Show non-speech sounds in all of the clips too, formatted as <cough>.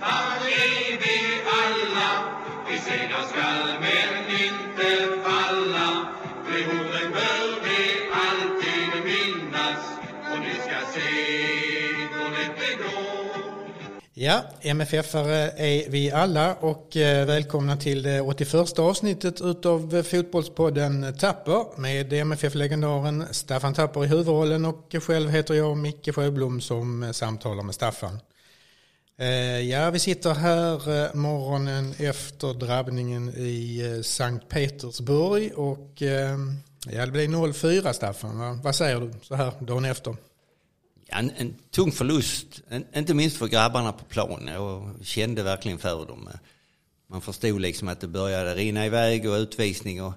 Habibi Allah, vi segrar skall men inte falla. De bör vi alltid minnas och ni ska se hur lätt det går. Ja, MFF-are är vi alla och eh, välkomna till det 81 avsnittet utav Fotbollspodden Tapper med MFF-legendaren Staffan Tapper i huvudrollen och själv heter jag Micke Sjöblom som eh, samtalar med Staffan. Eh, ja, vi sitter här eh, morgonen efter drabbningen i eh, Sankt Petersburg och ehm, ja, det blir 0-4 Staffan. Vad säger du så här dagen efter? Ja, en, en tung förlust, en, inte minst för grabbarna på plan. Jag kände verkligen för dem. Man förstod liksom att det började rinna iväg och utvisning. Och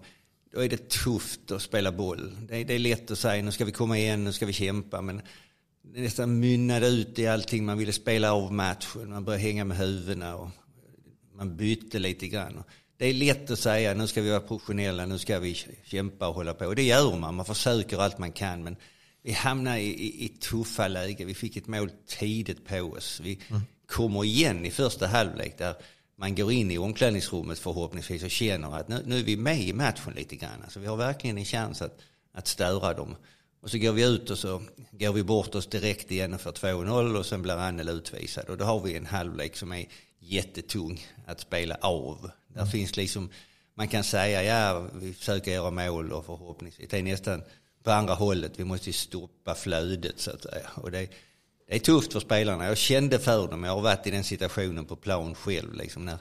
då är det tufft att spela boll. Det, är- det är lätt att säga nu ska vi komma igen, nu ska vi kämpa. Men nästan mynnade ut i allting. Man ville spela av matchen, man började hänga med huvudena och man bytte lite grann. Det är lätt att säga nu ska vi vara professionella, nu ska vi kämpa och hålla på. Och det gör man, man försöker allt man kan. Men vi hamnar i, i, i tuffa lägen. Vi fick ett mål tidigt på oss. Vi kommer igen i första halvlek där man går in i omklädningsrummet förhoppningsvis och känner att nu, nu är vi med i matchen lite grann. Alltså vi har verkligen en chans att, att störa dem. Och så går vi ut och så går vi bort oss direkt igen och får 2-0 och sen blir Annel utvisad. Och då har vi en halvlek som är jättetung att spela av. Där finns liksom, man kan säga ja vi försöker göra mål och förhoppningsvis. Det är nästan på andra hållet, vi måste stoppa flödet så att säga. Och det, det är tufft för spelarna. Jag kände för dem, jag har varit i den situationen på plan själv. Liksom när,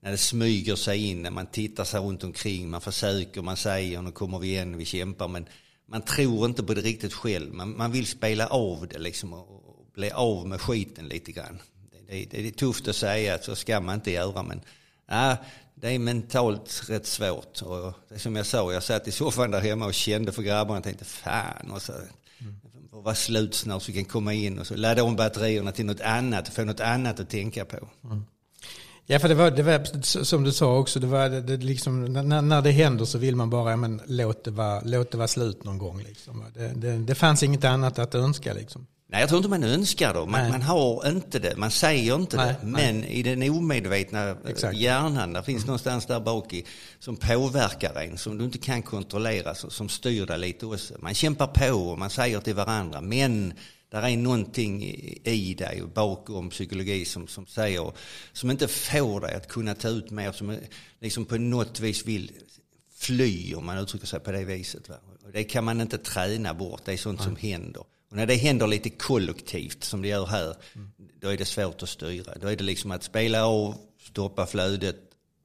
när det smyger sig in, när man tittar sig runt omkring, man försöker, man säger nu kommer vi igen, vi kämpar. Men man tror inte på det riktigt själv. Man, man vill spela av det liksom och, och bli av med skiten lite grann. Det, det, det är tufft att säga, så ska man inte göra. Men ja, det är mentalt rätt svårt. Och det som jag sa, jag satt i soffan där hemma och kände för grabbarna och tänkte fan. Och så, får vara slut snart så vi kan komma in och så ladda om batterierna till något annat och få något annat att tänka på. Mm. Ja, för det var, det var som du sa också, det var det, det liksom, när, när det händer så vill man bara, ja, men låt det vara, låt det vara slut någon gång. Liksom. Det, det, det fanns inget annat att önska. Liksom. Nej, jag tror inte man önskar det. Man, Nej. man har inte det. Man säger inte Nej, det. nej. Men i den omedvetna eh, Exakt. hjärnan, där finns någonstans där bak i, som påverkar en, som du inte kan kontrollera, som, som styr dig lite också. Man kämpar på och man säger till varandra, men där är någonting i, dig och bakom psykologi som, som säger, som inte får dig att kunna ta ut mer, som liksom på något vis vill fly om man uttrycker sig på det viset. Va? Och det kan man inte träna bort, det är sånt som händer. Och när det händer lite kollektivt som det gör här, då är det svårt att styra. Då är det liksom att spela av, stoppa flödet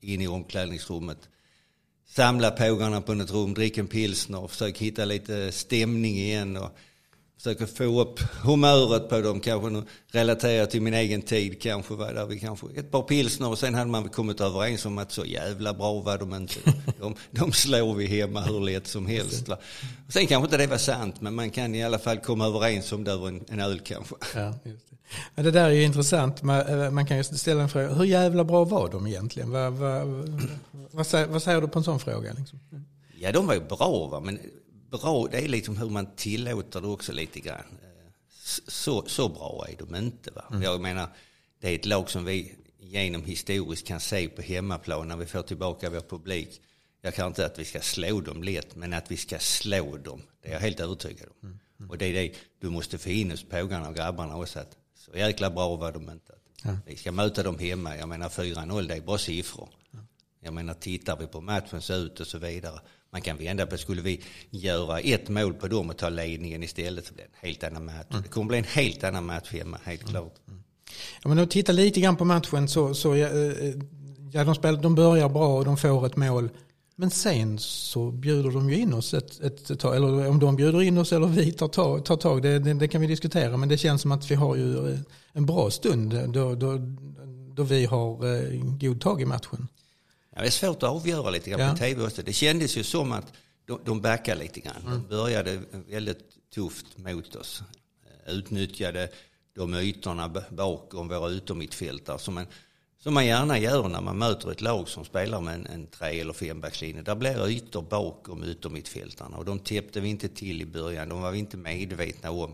in i omklädningsrummet. Samla pågarna på något rum, dricka en pilsner och försöka hitta lite stämning igen. Och försöka få upp humöret på dem, kanske relatera till min egen tid kanske. Var där vi kanske ett par pilsner och sen hade man kommit överens om att så jävla bra var de inte. <laughs> De, de slår vi hemma hur lätt som helst. Va? Och sen kanske inte det var sant, men man kan i alla fall komma överens om det över en, en öl kanske. Ja, just det. Men det där är ju intressant. Man, eh, man kan ju ställa en fråga, hur jävla bra var de egentligen? Vad, vad, vad, säger, vad säger du på en sån fråga? Liksom? Ja, de var ju bra, va? men bra det är liksom hur man tillåter det också lite grann. Eh, Så, så bra är de inte. Va? Jag menar, det är ett lag som vi genom historiskt kan se på hemmaplan när vi får tillbaka vår publik. Jag kan inte att vi ska slå dem lätt, men att vi ska slå dem. Det är jag helt övertygad om. Och det är det du måste få in hos pågarna och grabbarna också. Att så jäkla bra var de inte. Ja. Vi ska möta dem hemma. Jag menar 4-0, det är bra siffror. Jag menar tittar vi på matchen så ut och så vidare. Man kan vända på, skulle vi göra ett mål på dem och ta ledningen istället så blir det en helt annan match. Det kommer bli en helt annan match hemma, helt klart. Ja, men om du tittar lite grann på matchen så, så ja, eh, ja, de, spelar, de börjar bra och de får ett mål. Men sen så bjuder de ju in oss ett, ett, tag, eller om de bjuder in oss eller vi tar tag, tar tag det, det, det kan vi diskutera. Men det känns som att vi har ju eh, en bra stund då, då, då vi har eh, god tag i matchen. Ja, det är svårt att avgöra lite grann Ja. på tv också. Det kändes ju som att de, de backade lite grann. Mm. De började väldigt tufft mot oss. Eh, Utnyttjade de ytorna bakom våra utommittfältare som en Som man gärna gör när man möter ett lag som spelar med en, en tre eller fembackslinje. Där blir ytor bakom utom mittfältarna och de täppte vi inte till i början. De var vi inte medvetna om.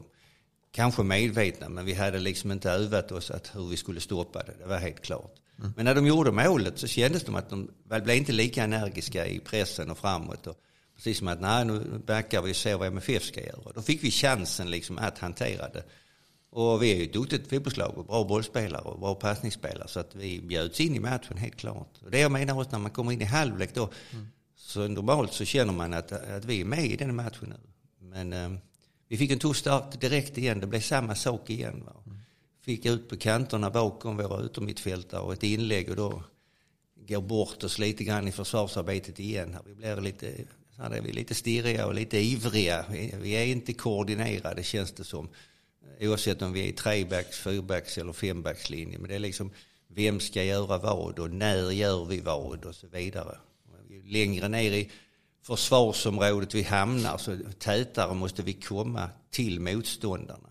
kanske medvetna, men vi hade liksom inte övat oss att hur vi skulle stoppa det. Det var helt klart. Mm. Men när de gjorde målet så kändes som att de blev inte lika energiska i pressen och framåt. Och precis som att nej, nu backar vi och ser vad MFF ska göra. Då fick vi chansen liksom att hantera det. Och vi är ju ett duktigt fotbollslag och bra bollspelare och bra passningsspelare. Så att vi bjöds in i matchen helt klart. Och det jag menar också när man kommer in i halvlek då. Mm. Så normalt så känner man att, att vi är med i den matchen nu. Men eh, vi fick en tuff start direkt igen. Det blev samma sak igen. Va? Fick ut på kanterna bakom våra yttermittfältare och ett inlägg och då går bort oss lite grann i försvarsarbetet igen. Vi blir lite, så är vi lite stirriga och lite ivriga. Vi är inte koordinerade känns det som. Oavsett om vi är i trebacks, fyrbacks eller fembackslinje. Men det är liksom vem ska göra vad och när gör vi vad och så vidare. Längre ner i försvarsområdet vi hamnar så tätare måste vi komma till motståndarna.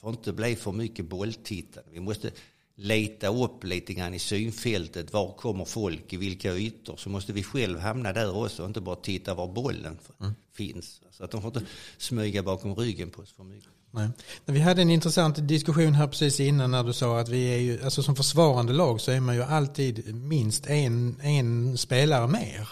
Får inte bli för mycket bolltittande. Vi måste leta upp lite grann i synfältet. Var kommer folk? I vilka ytor? Så måste vi själv hamna där också och inte bara titta var bollen mm. finns. Så att de får inte smyga bakom ryggen på oss för mycket. Nej. Vi hade en intressant diskussion här precis innan när du sa att vi är ju, alltså som försvarande lag så är man ju alltid minst en, en spelare mer.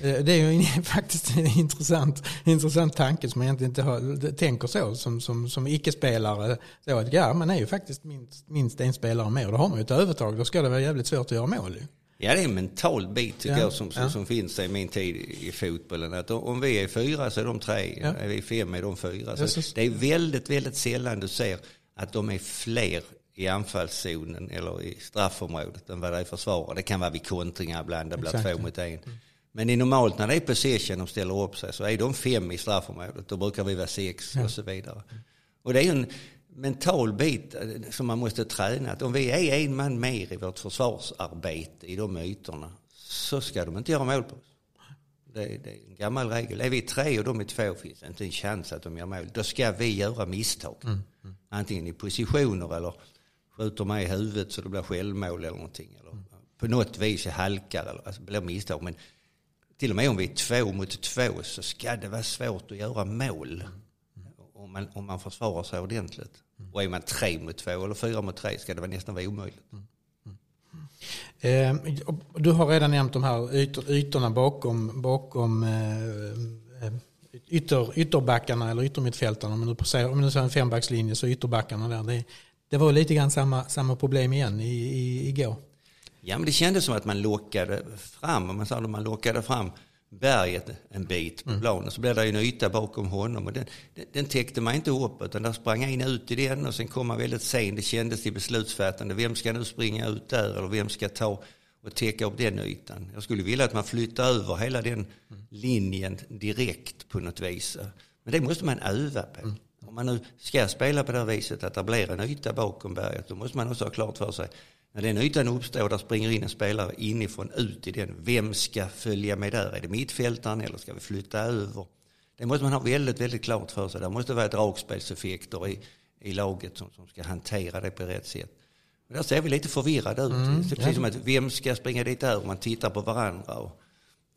Eh, det är ju <laughs> faktiskt en intressant, intressant tanke som man egentligen inte har, tänker så som, som, som icke-spelare. Så att, ja, man är ju faktiskt minst, minst en spelare mer och då har man ju ett övertag. Då ska det vara jävligt svårt att göra mål. Ja, det är en mental bit tycker ja, jag som, ja. som finns i min tid i fotbollen. Att om vi är fyra så är de tre, ja. är vi fem är de fyra. Så så... Det är väldigt, väldigt sällan du ser att de är fler i anfallszonen eller i straffområdet än vad det är försvarare. Det kan vara vid kontringar ibland, det blir två mot en. Mm. Men i normalt när det är possession de ställer upp sig så är de fem i straffområdet. Då brukar vi vara sex och så vidare. Och det är en mental bit eh, som man måste träna. Att om vi är en man mer i vårt försvarsarbete i de ytorna så ska de inte göra mål på oss. Det, det, är en gammal regel. Är vi tre och de är två finns det inte en chans att de gör mål. Då ska vi göra misstag. Mm. Mm. Antingen i positioner eller skjuter mig i huvudet så det blir självmål eller någonting. Eller mm. på något vis halkar eller alltså, blir misstag. Men till och med om vi är två mot två så ska det vara svårt att göra mål. Om man, om man försvarar sig ordentligt. Och är man tre mot två eller fyra mot tre ska det vara nästan vara omöjligt. Mm. Mm. Eh, du har redan nämnt de här ytorna bakom, bakom eh, eh, ytter, ytterbackarna eller yttermittfältarna. Om du säger, om du säger en fembackslinje så ytterbackarna där. Det, det var lite grann samma, samma problem igen i, i, igår. Ja, men det kändes som att man lockade fram, om man sa att man lockade fram berget en bit på mm. planen. Så blev det en yta bakom honom och den, den, den täckte man inte upp utan där sprang in ut i den och sen kom man väldigt sent. Det kändes till beslutsfattande. Vem ska nu springa ut där eller vem ska ta och täcka upp den ytan? Jag skulle vilja att man flyttar över hela den mm. linjen direkt på något vis. Men det måste man öva på. Mm. Om man nu ska spela på det här viset att det blir en yta bakom berget då måste man också ha klart för sig när den ytan uppstår, där springer in en spelare inifrån ut i den. Vem ska följa med där? Är det mittfältaren eller ska vi flytta över? Det måste man ha väldigt, väldigt klart för sig. Det måste vara dragspelseffekter i, i laget som, som ska hantera det på rätt sätt. Och där ser vi lite förvirrade ut. Mm, precis ja. som att vem ska springa dit där? Man tittar på varandra. Och,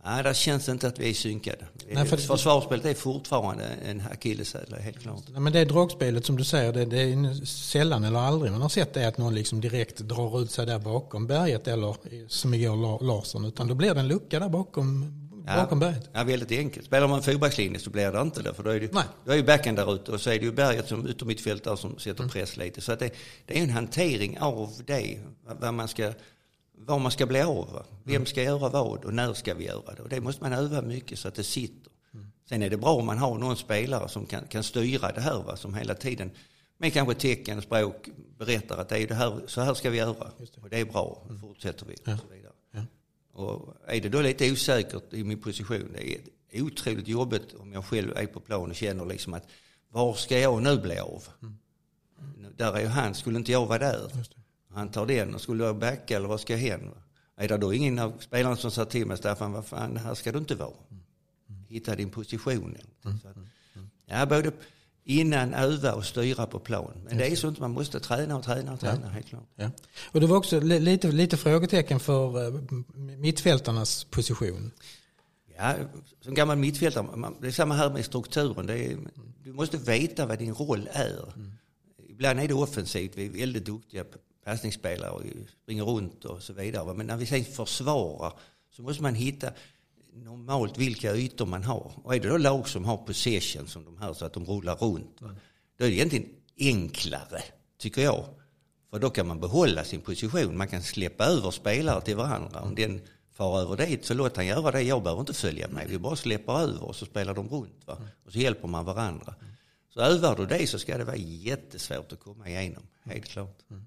Nej, det känns inte att vi är synkade. Nej, för Försvarsspelet är fortfarande en akilleshäl, helt klart. Nej, men det är dragspelet som du säger, det, det, är sällan eller aldrig man har sett det att någon liksom direkt drar ut sig där bakom berget eller som igår Larsson, utan då blir det en lucka där bakom, ja, bakom berget. Ja, väldigt enkelt. Spelar man fyrbackslinje så blir det inte det, för då är, det, då är ju backen där ute och så är det ju berget som yttermittfältare som sätter mm. press lite. Så att det, det är en hantering av det, vad man ska vad man ska bli av. Vem mm. ska göra vad och när ska vi göra det? Och det måste man öva mycket så att det sitter. Mm. Sen är det bra om man har någon spelare som kan, kan styra det här, va? som hela tiden med kanske tecken, språk berättar att det är det här, så här ska vi göra. Det. Och det är bra, mm. fortsätter vi. Ja. Och, så vidare. Ja. och är det då lite osäkert i min position, det är otroligt jobbigt om jag själv är på plan och känner liksom att var ska jag nu bli av? Mm. Där är ju han, skulle inte jag vara där? Han tar den och skulle jag backa eller vad ska hända? Är det då ingen av spelarna som sa till mig, Staffan, vad fan, här ska du inte vara. Hitta din position. Mm. Så att, ja, både innan öva och styra på plan. Men det är sånt man måste träna och träna och träna, ja. helt klart. Ja. Och det var också lite, lite frågetecken för eh, mittfältarnas position. Ja, som gammal mittfältare, det är samma här med strukturen. Är, du måste veta vad din roll är. Mm. Ibland är det offensivt, vi är väldigt duktiga passningsspelare och springer runt och så vidare. Men när vi sen försvarar så måste man hitta normalt vilka ytor man har. Och är det då lag som har possession som de här så att de rullar runt. Mm. Då är det egentligen enklare, tycker jag. För då kan man behålla sin position. Man kan släppa över spelare till varandra. Om den far över dit så låt han göra det. Jag behöver inte följa med. Vi bara släpper över och så spelar de runt. Va? Och så hjälper man varandra. Så övar du det så ska det vara jättesvårt att komma igenom. Helt klart. Mm.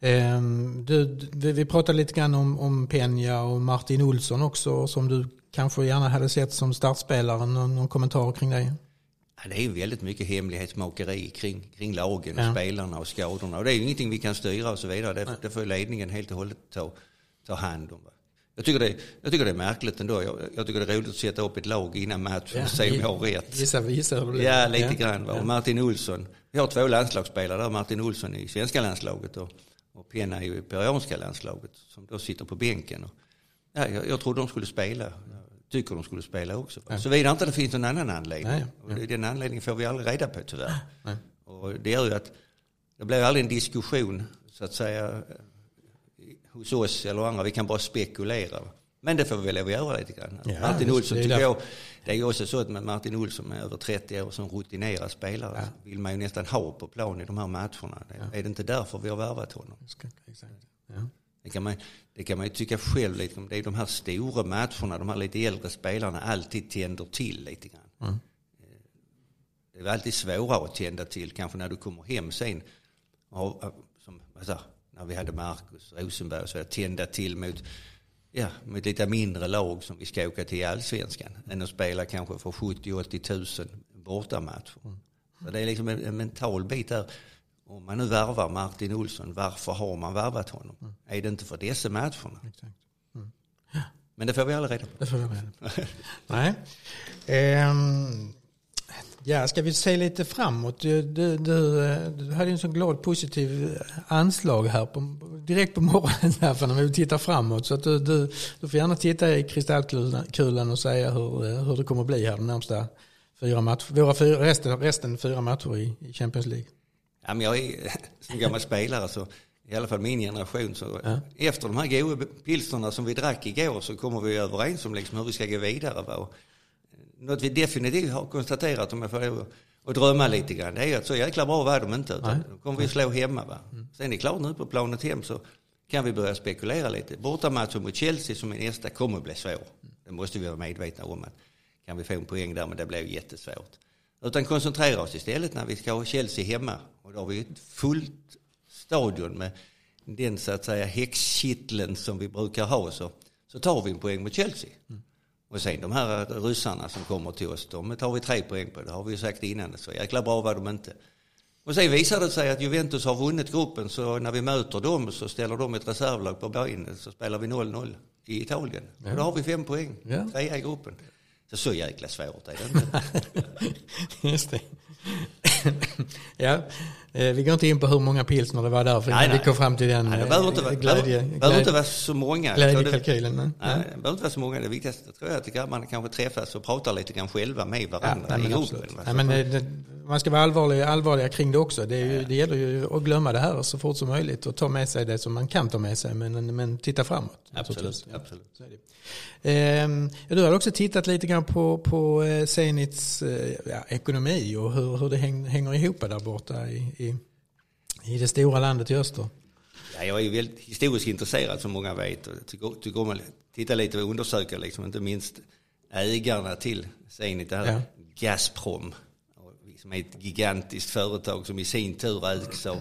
Ehm, du, vi pratade lite grann om, om Peña och Martin Olsson också som du kanske gärna hade sett som startspelare. Någon, någon kommentar kring det? Ja, det är väldigt mycket hemlighetsmakeri kring, kring lagen och ja. spelarna och skadorna. Och det är ju ingenting vi kan styra och så vidare. Det, det får ledningen helt och hållet ta, ta hand om. Jag tycker, det, jag tycker det är märkligt ändå. Jag, jag tycker det är roligt att sätta upp ett lag innan matchen och se om jag har rätt. Gissa, gissa hur det Ja, lite ja. grann. Va? Och Martin Olsson. Vi har två landslagsspelare där. Martin Olsson i svenska landslaget och, och Penna i peruanska landslaget. Som då sitter på bänken. Och, ja, jag, jag trodde de skulle spela. Jag tycker de skulle spela också. Ja. Såvida inte det finns någon annan anledning. Nej. Och den anledningen får vi aldrig reda på tyvärr. Nej. Och det gör ju att det blir aldrig en diskussion så att säga hos oss eller andra. Vi kan bara spekulera. Men det får vi väl lov att göra lite grann. Ja, Martin Olsson det tycker jag, det är ju också så att Martin Olsson med över 30 år som rutinerad spelare ja. vill man ju nästan ha på plan i de här matcherna. Ja. Är det inte därför vi har värvat honom? Ja. Det, kan man, det kan man ju tycka själv lite om. Det är de här stora matcherna, de här lite äldre spelarna alltid tänder till lite grann. Mm. Det är alltid svårare att tända till kanske när du kommer hem sen. Och, som, alltså, när vi hade Marcus Rosenberg och så tända till mot, ja, mot lite mindre lag som vi ska åka till i allsvenskan. Än att spela kanske för 70-80 tusen bortamatcher. Så det är liksom en, en, mental bit där. Om man nu värvar Martin Olsson, varför har man värvat honom? Mm. Är det inte för dessa matcherna? Mm. Men det får vi aldrig reda på. Det får vi reda på. <laughs> Nej. Um, Ja, ska vi se lite framåt? Du, du, du, du hade en så glad positiv anslag här på, direkt på morgonen här när vi tittar framåt. Så att du, du, du får gärna titta i kristallkulan och säga hur, hur det kommer att bli här de närmsta fyra matcher. Våra fyra, resten, resten fyra matcher i, i Champions League. Ja, men jag är <laughs> som gammal spelare så i alla fall min generation. Så ja. Efter de här goda pilsnerna som vi drack igår så kommer vi överens om liksom hur vi ska gå vidare. Va? Något vi definitivt har konstaterat om jag får lov att drömma lite grann, det är att så jäkla bra var de inte. Utan kommer vi slå hemma. Va? Mm. Sen är det klart nu på planet hem så kan vi börja spekulera lite. Bortamatchen mot Chelsea som är nästa kommer att bli svår. Det måste vi vara medvetna om. Att kan vi få en poäng där, men det blir jättesvårt. Utan koncentrera oss istället när vi ska ha Chelsea hemma. Och då har vi ett fullt stadion med den så att säga häxkitteln som vi brukar ha. Så, så tar vi en poäng mot Chelsea. Mm. Och sen de här ryssarna som kommer till oss, de tar vi tre poäng på. Det har vi ju sagt innan. Så jäkla bra var de inte. Och sen visar det sig att Juventus har vunnit gruppen så när vi möter dem så ställer de ett reservlag på benen så spelar vi 0-0 i Italien. Ja. Och då har vi fem poäng, ja. trea i gruppen. Så så jäkla svårt är det inte. <laughs> Just det. <laughs> ja, eh, vi går inte in på hur många pilsner det var där för nej, vi kom fram till den nej, det behöver inte, glädje, behöver, inte vara så många. Glädjekalkylen. Nej, nej, det behöver inte vara så många. Det viktigaste tror jag att grabbarna kanske träffas och pratar lite grann själva med varandra ja, i gruppen. Ja, men det, man ska vara allvarlig, allvarliga kring det också. Det, ju, det gäller ju att glömma det här så fort som möjligt och ta med sig det som man kan ta med sig men, men titta framåt. Absolut. absolut. Ehm, du har också tittat lite grann på, på eh, Zenits eh, ja, ekonomi och hur, hur det häng, hänger ihop där borta i, i, i det stora landet i öster. Ja, jag är väldigt historiskt intresserad som många vet och tycker, tycker om att titta lite och undersöka liksom, inte minst ägarna till Zenit, det här ja. Gazprom som är ett gigantiskt företag som i sin tur ägs av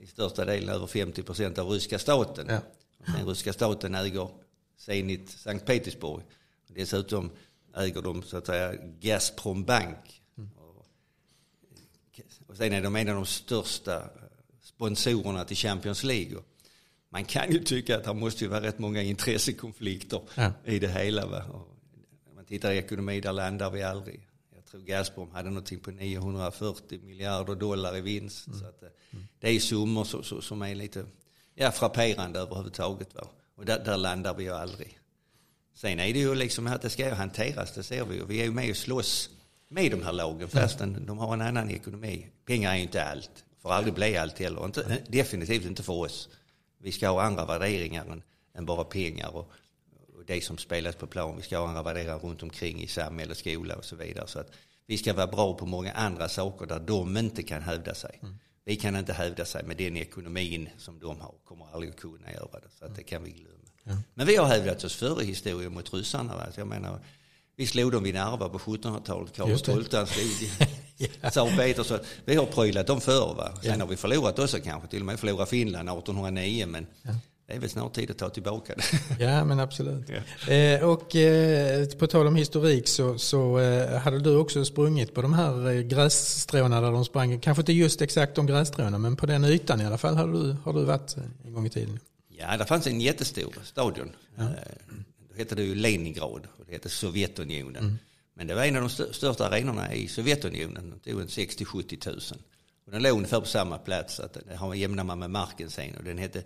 i största delen över 50 procent av ryska staten. Ja. Den ryska staten äger Zenit Sankt Petersburg. Dessutom äger de så att säga Gazprom Bank. Mm. Och sen är de en av de största sponsorerna till Champions League. Man kan ju tycka att det måste ju vara rätt många intressekonflikter ja. i det hela. Va? Och när man tittar i ekonomi, där landar vi aldrig. Jag tror Gazprom hade någonting på 940 miljarder dollar i vinst. Mm. Så att, mm. Det är summor som, som är lite ja, frapperande överhuvudtaget. Va? Och där, där landar vi ju aldrig. Sen är det ju liksom att det ska hanteras, det ser vi ju. Vi är ju med och slåss med de här lagen fastän de har en annan ekonomi. Pengar är ju inte allt, får aldrig bli allt heller. Inte, definitivt inte för oss. Vi ska ha andra värderingar än, än bara pengar och det som spelas på plan. Vi ska ha andra värderingar runt omkring i samhälle, skola och så vidare. Så att vi ska vara bra på många andra saker där de inte kan hävda sig. Mm. Vi kan inte hävda sig med den ekonomin som de har, kommer aldrig att kunna göra det. Så att det kan vi glömma. Ja. Men vi har hävdat oss före historien mot ryssarna. Va? Jag menar, vi slog dem vid Narva på 1700-talet. Karl XII slog. Tsar Peter. vi har prylat dem förr. Va? Sen ja. har vi förlorat också kanske. Till och med förlorat Finland 1809. Men ja. Det är väl snart tid att ta tillbaka det. <laughs> Ja men absolut. Ja. Eh, och eh, på tal om historik så, så eh, hade du också sprungit på de här eh, grässtråna där de sprang. Kanske inte just exakt de grässtråna men på den ytan i alla fall har du, har du varit en gång i tiden. Ja, det fanns en jättestor stadion. Ja. Eh, då hette det ju Leningrad och det hette Sovjetunionen. Mm. Men det var en av de största arenorna i Sovjetunionen. Det tog en 60-70 tusen. Och den låg ungefär på samma plats. Att det har jämnar man med marken sen. Och den hette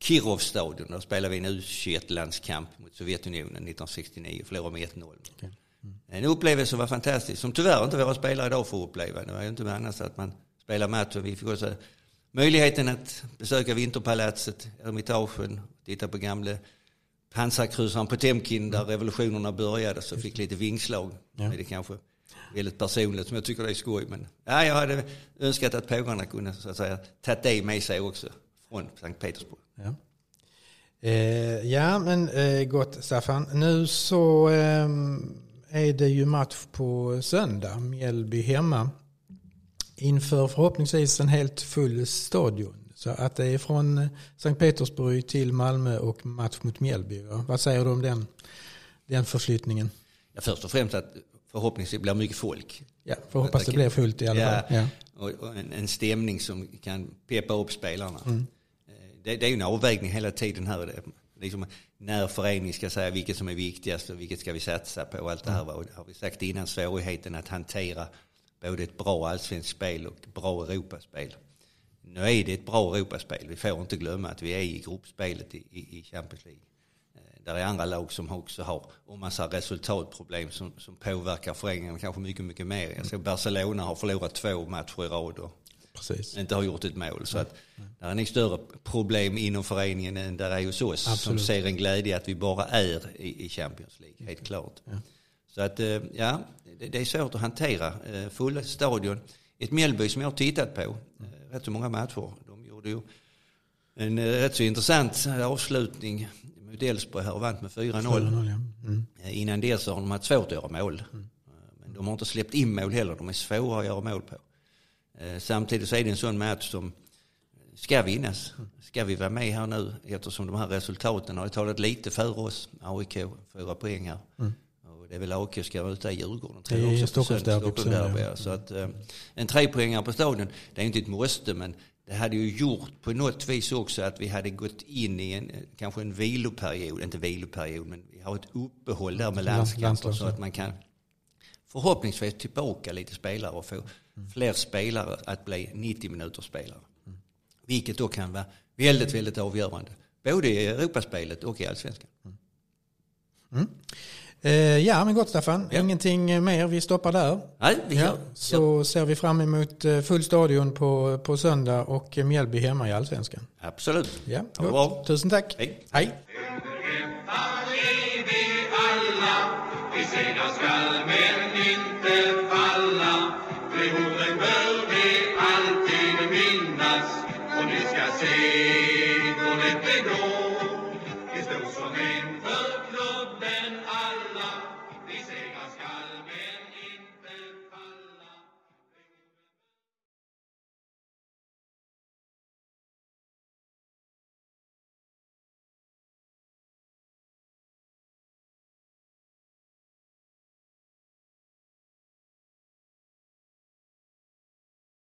Kirovstadion. Då spelade vi en U21-landskamp mot Sovjetunionen 1969 och förlorade med 1-0. Okay. Mm. En upplevelse som var fantastisk. Som tyvärr inte våra spelare idag får uppleva. Det var ju inte med annars att man spelar match och vi fick också möjligheten att besöka Vinterpalatset, Ermitagen, titta på gamla pansarkryssaren Potemkin där revolutionerna började så fick lite vingslag. Ja. Det är kanske väldigt personligt som jag tycker det är skoj. Men ja, jag hade önskat att pågarna kunde så att säga tagit det med sig också från Sankt Petersburg. Ja. Eh, ja men eh, gott Staffan. Nu så eh, är det ju match på söndag. Mjällby hemma inför förhoppningsvis en helt full stadion. Så att det är från eh, Sankt Petersburg till Malmö och match mot Mjällby. Vad säger du om den, den förflyttningen? Ja, först och främst att förhoppningsvis blir mycket folk. Ja, för hoppas det blir fullt i alla fall. Ja, och en, en, stämning som kan peppa upp spelarna. Mm. Det, det, är ju en avvägning hela tiden här. Liksom när föreningen ska säga vilket som är viktigast och vilket ska vi satsa på. Och allt det här. Och det har vi sagt innan, svårigheten att hantera både ett bra allsvenskt spel och bra Europaspel. Nu är det ett bra Europaspel. Vi får inte glömma att vi är i gruppspelet i, i, i Champions League. Eh, där är andra lag som också har en massa resultatproblem som, som påverkar föreningen kanske mycket, mycket mer. Jag såg Barcelona har förlorat två matcher i rad och Precis. inte har gjort ett mål. Så att det är nog större problem inom föreningen än där är hos oss Absolut. som ser en glädje att vi bara är i, i Champions League, helt klart. Ja. Så att eh, ja, det är svårt att hantera. Eh, fulla stadion. Ett Mjällby som jag har tittat på eh, rätt så många matcher. De gjorde ju en rätt så intressant avslutning mot Elfsborg här och vann med 4-0. Ja. Mm. Innan det så har de haft svårt att göra mål. Mm. Men de har inte släppt in mål heller. De är svåra att göra mål på. Samtidigt så är det en sån match som ska vinnas. Ska vi vara med här nu eftersom de här resultaten har talat lite för oss. AIK, fyra poäng här. Mm det är väl AIK ska möta Djurgården. Det är Stockholmsderby. Ja. Så att, eh, en trepoängare på stadion, det är inte ett måste men det hade ju gjort på något vis också att vi hade gått in i en, kanske en viloperiod, inte viloperiod men vi har ett uppehåll där med landskamper så att man kan förhoppningsvis tillbaka lite spelare och få mm. fler spelare att bli 90 minuters spelare. Mm. Vilket då kan vara väldigt, väldigt avgörande. Både i Europaspelet och i Allsvenskan. Mm. mm. Eh, ja, men gott Staffan. Ja. Ingenting mer. Vi stoppar där. Nej, vi ja, så ja. ser vi fram emot eh, full stadion på, på söndag och Mjällby hemma i Allsvenskan. Absolut. Ja. Tusen tack. Hej. Hej segra skall men inte